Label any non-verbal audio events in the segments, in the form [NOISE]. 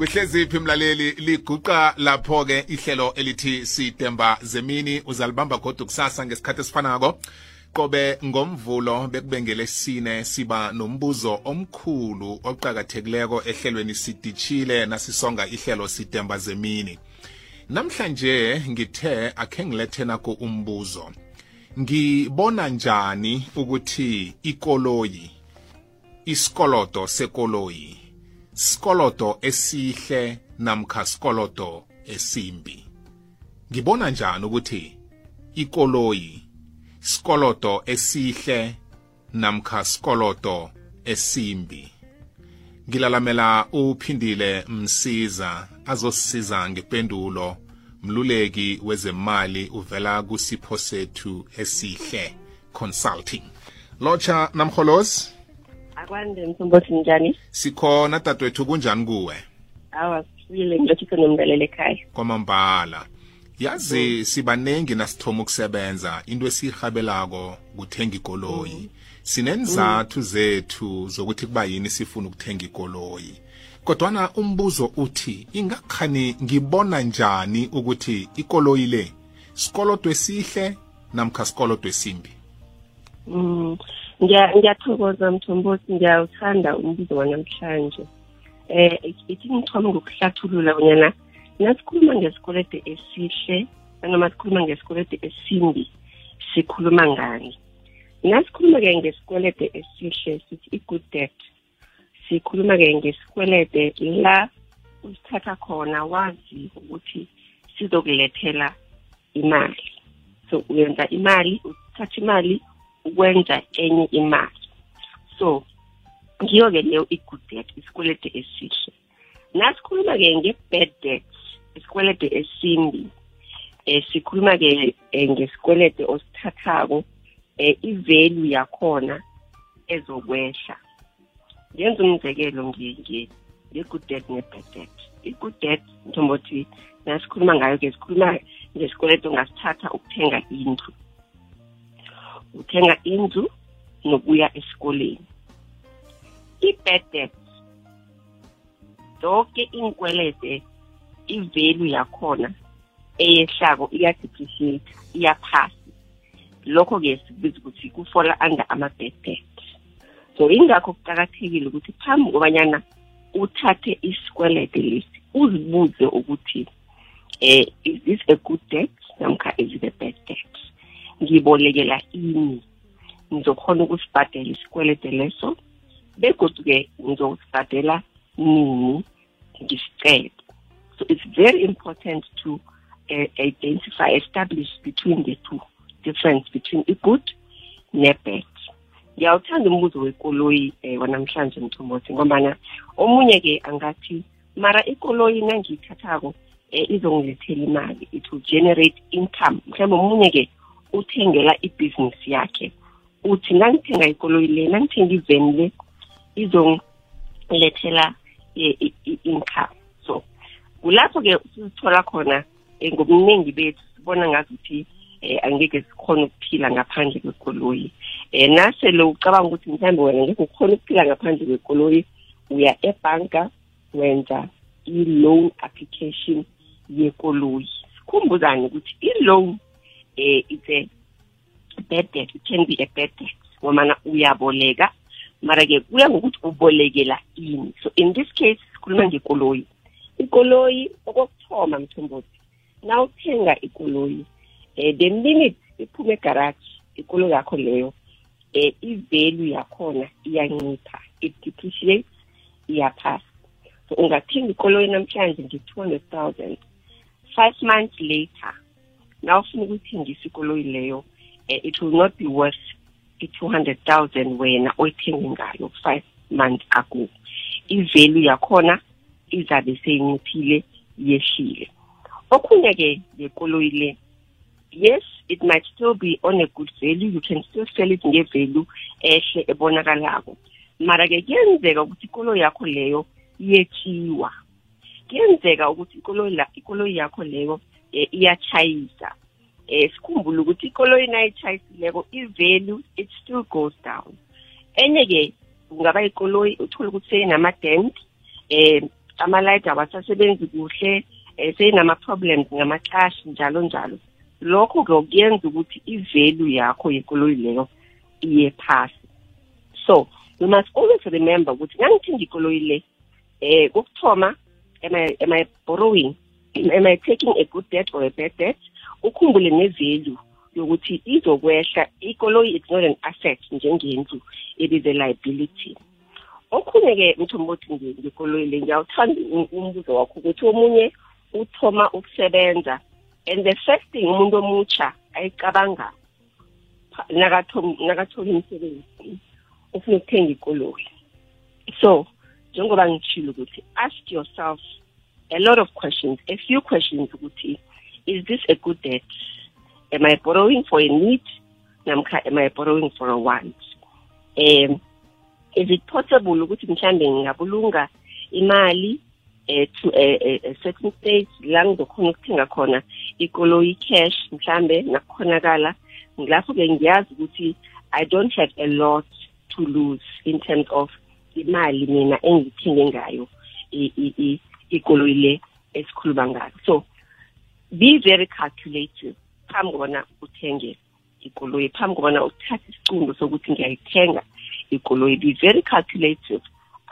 kuhleziphi mlaleli? Liguqa lapho ke ihlelo elithi sidemba zemini. Uzalibamba godu kusasa ngesikhathi esifanako. Qobe ngomvulo bekubengele sine siba nombuzo omkhulu oqhakathekileko ehlelweni sidishile nasisonga ihlelo sidemba zemini. Namhlanje ngithe akhe ngilethe nako umbuzo. Ngibona njani ukuthi ikoloyi isikolodo sekoloyi sikolodo esihle namkha sikolodo esimbi. Ngibona njani ukuthi ikoloyi sikolodo esihle namkha sikolodo esimbi? Ngilalamela uphindile msiza azosisiza ngependulo. Mluleki wezemali uvela kusipho sethu esihle consulting. Locha namholosi akwande mthombothi njani sikhona dadwethu kunjani kuwe? Awa sifile ngilothise nomlaleli ekhaya. Kwamambala. Yazi sibaningi nasithoma ukusebenza into esiyihabelako kuthenga ikoloyi. Sinenzathu zethu zokuthi kuba yini sifuna ukuthenga ikoloyi. Kodwana umbuzo uthi ingakhani ngibona njani ukuthi ikoloyi le sikolodo esihle namkha sikolodo esimbi Mm, ngiya- ngiyathokoza mthombothi ngiyawuthanda umbuzo wanamhlanje. Eh ithi ngithome ngokuhlathulula bonyana nasikhuluma ngesikwelede esihle nanoma sikhuluma ngesikwelede esimbi sikhuluma ngani? Nasikhuluma-ke ngesikwelede esihle sithi i-good debt. Sikhuluma-ke ngesikwelede la usithatha khona wazi ukuthi sizokulethela imali. So uyenza imali uthatha imali ukwenza enye imali. So ngiyo-ke leyo i-good debt isikwelede esihle. Nasikhuluma-ke nge-bad debt isikwelede esimbi eh sikhuluma-ke eh, ngesikwelede osithathako eh i-value yakhona ezokwehla. Ngenza umzekelo nge-good debt ne-bad debt. I-good debt ntombothi nasikhuluma ngayo-ke sikhuluma ngesikweleto ongasithatha ukuthenga indlu. Uthenga indlu nokuya esikoleni. I-bad debt zonke inkwelede i-value yakhona eyehlako iya-depreciate iyaphasi. Lokho-ke sikubiza ukuthi kufola under ama-bad debt so ingakho kuqakathekile ukuthi phambi kobanyana uthathe isikwelede lesi uzibuze ukuthi eh is this a good debt namkha is it a bad debt? Ngibolekela ini. Ngizokhona ukusibhadela isikwelede leso begodu-ke ngizokusibhadela nini? Ngisicede so it's very important to uh, identify establish between the two difference between i-good ne-bad. Ngiyawuthanda umbuzo wekoloyi um wanamhlanje mthombothi ngombana omunye-ke angathi mara ikoloyi nangiyithathako um izongilethela imali it will generate income. Mhlawumbe omunye-ke uthengela ibhizinisi yakhe. Uthi nangithenga ikoloyi le nangithenga iveni le izongilethela i-income. So kulapho-ke sizithola khona um ngobuningi bethu sibona ngazuthi um angeke sikhona ukuphila ngaphandle kwekoloyi. Um nasele ucabanga ukuthi mhlawumbe wena ngeke ukhona ukuphila ngaphandle kwekoloyi uya ebhanka wenza i-loan application yekoloyi. Sikhumbuzane ukuthi i-loan um it's a bad debt it can be a bad debt ngomana uyaboleka. Mara-ke kuya ngokuthi ubolekela ini. So in this case sikhuluma ngekoloyi. Ikoloyi okokuthoma mthombothi na uthenga ikoloyi um the minute iphuma egaraji ikoloyi yakho leyo um i-value yakhona iyancipha i-depreciate iyaphasa. So ungathenga ikoloyi namhlanje nge-two hundred thousand. Five months later na ufuna ukuyithengisa ikoloyi leyo um it will not be worth i-two hundred thousand wena oyithenge ngayo five months ago. I-value yakhona izabe seyinciphile yehlile. Okhunye-ke ngekoloyi le yes it might still be on a good value you can still sell it nge-value ehle ebonakalako. Mara-ke kuyenzeka ukuthi ikoloyi yakho leyo iyetshiwa kuyenzeka ukuthi ikoloyi yakho leyo iyachayisa um sikhumbule ukuthi ikoloyi nayichayisileko i-value it still goes down. Enye-ke kungaba ikoloyi uthole ukuthi seyinama-dent um ama-light awasasebenzi kuhle um seyinama-problems ngamaxashi njalo njalo. Lokho-ke kuyenza ukuthi i-value yakho yekoloyi leyo iye phasi. So we must always remember ukuthi ngangithenga ikoloyi le um kokuthoma am I borrowing? Am I taking a good debt or a bad debt? Ukhumbule ne-value yokuthi izokwehla ikoloyi it's not an asset njengendlu it is a liability. Okhunye-ke mthombothi ngikoloyi le ngiyawuthanda umbuzo wakho ukuthi omunye uthoma ukusebenza and the first thing umuntu omutsha ayicabanga nakathola imisebenzi ufuna ukuthenga ikoloyi. So njengoba ngitshilo ukuthi ask yourself a lot of questions. A few questions ukuthi is this a good debt? Am i borrowing for a need? Namkha am i borrowing for a want? Um is it possible ukuthi mhlambe ngingabulunga imali eh to a, a, a certain stage la ngizokhona ukuthenga khona ikoloyi cash mhlambe nakukhonakala? Ngilapho-ke ngiyazi ukuthi i don't have a lot to lose in terms of imali mina engithenge ngayo ikoloyi le esikhuluma ngayo so be very calculative phambi kobana uthenge ikoloyi phambi kobana uthathe isicundo sokuthi ngiyayithenga ikoloyi. Be very calculative.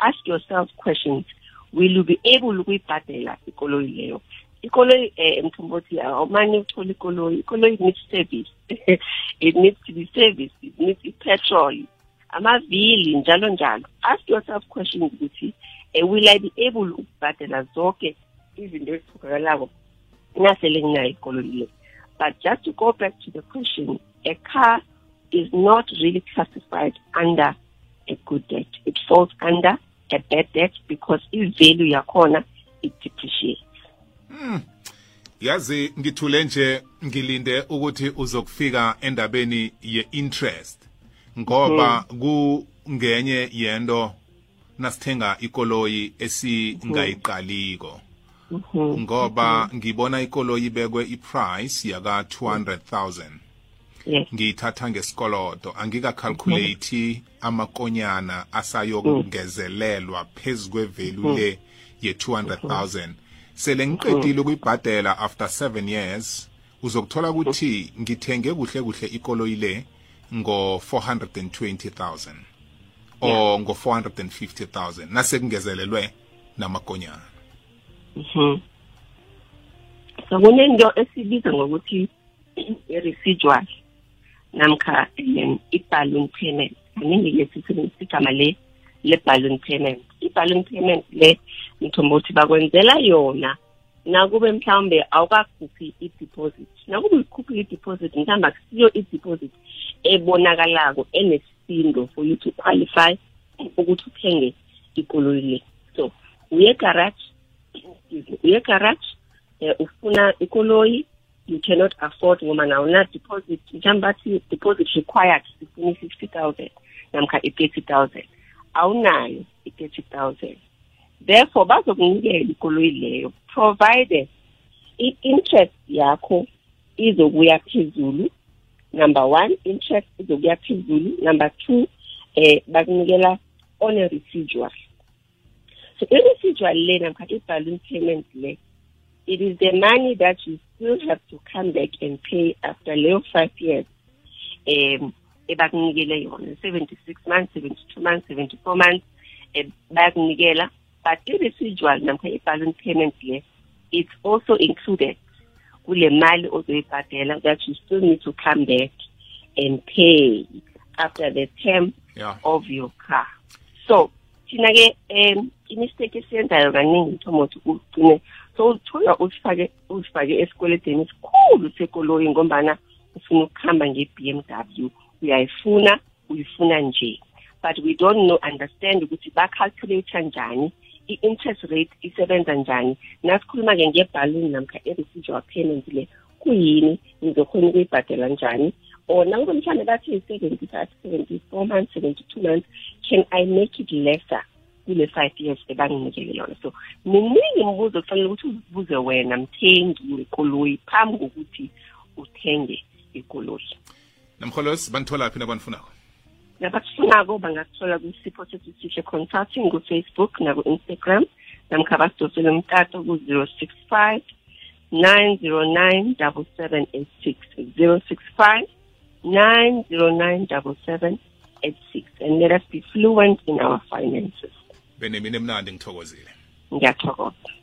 Ask yourself questions. Will you be able ukuyibhadela ikoloyi leyo? Ikoloyi um mthombothi awumane uthole ikoloyi. Ikoloyi needs service. [LAUGHS] It needs to be serviced. It needs i-petrol amavili njalo njalo. Ask yourself questions ukuthi uh, will i be able ukubhadela zonke izinto ezithokakalako nasele nginayo ikoloyi le. But just to go back to the question a car is not really classified under a good debt. It falls under a bad debt because i-value yakhona it depreciates Hmm. Yazi ngithule nje ngilinde ukuthi uzokufika endabeni ye-interest ngoba kungenye yento nasithenga ikoloyi esingayiqaliko. Ngoba ngibona ikoloyi ibekwe iprice yaka 200,000 yes. Ngiyithatha ngesikolodo. Angikacalculate amakonyana asayokungezelelwa phezu kwevalue le ye-200,000 sele ngiqedile ukuyibhadela after 7 years uzokuthola ukuthi ngithenge kuhle kuhle ikoloyi le ngo-420,000 or ngo-450,000 nasekungezelelwe namakonyana Mhm. So kunento esibiza ngokuthi i-residual namkha um, i-balloon payment. Kaningi ke sisebenzisa igama le le-balloon payment. I-balloon payment le ngithomba ukuthi bakwenzela yona nakube mhlawumbe awukakhuphi i-deposit. Nakube uyikhuphile i-deposit mhlawumbe akusiyo i-deposit ebonakalako enesindo for you to qualify ukuthi uthenge ikoloyi le. So uye garage uye garage eh, ufuna ikoloyi you cannot afford ngoba nawuna deposit mhlawumbe bathi deposit required sifuna i-fifty thousand namkha i-thirty thousand. Awunayo i-thirty thousand. Therefore bazokunikela ikoloyi leyo provided i-interest yakho izokuya phezulu number one interest izokuya phezulu number two eh bakunikela on a residual. So i-residual le namkha i-balloon payment le it is the money that you still have to come back and pay after leyo five years um ebakunikele yona. Seventy-six months seventy-two months seventy-four months um bayakunikela. But i-residual namkha i-balloon payment le it's also included kule mali ozoyibhadela that you still need to come back and pay after the term yeah. of your car. So thina-ke um imistake esiyenzayo kaningi mthomothi ugcine so uzithola uzifake uzifake esikweledeni esikhulu sekoloyi ngombana ufuna ukuhamba nge-b m w. Uyayifuna uyifuna nje. But we don't know understand ukuthi bacalculate njani i-interest rate isebenza njani? Nasikhuluma-ke ngebhaluni namkha i-residual payment le kuyini? Nizokhona ukuyibhadela njani? Or nakube mhlawumbe bathi i-seventy five seventy four months seventy two months can i make it lesser kule five years ebanginikele yona? So miningi imibuzo kufanele ukuthi uzibuze wena mthengi wekoloyi phambi kokuthi uthenge ikoloyi. Namholos banithola phi nabanifunako nabakufunako bangakuthola kwisipho sethu sihle consulting kufacebook naku-instagram. Namkha basidosele umtato ku-zero six five nine zero nine double seven eight six zero six five nine zero nine double seven eight six. And let us be fluent in our finances. Benemini emnandi ngithokozile. Ngiyathokoza.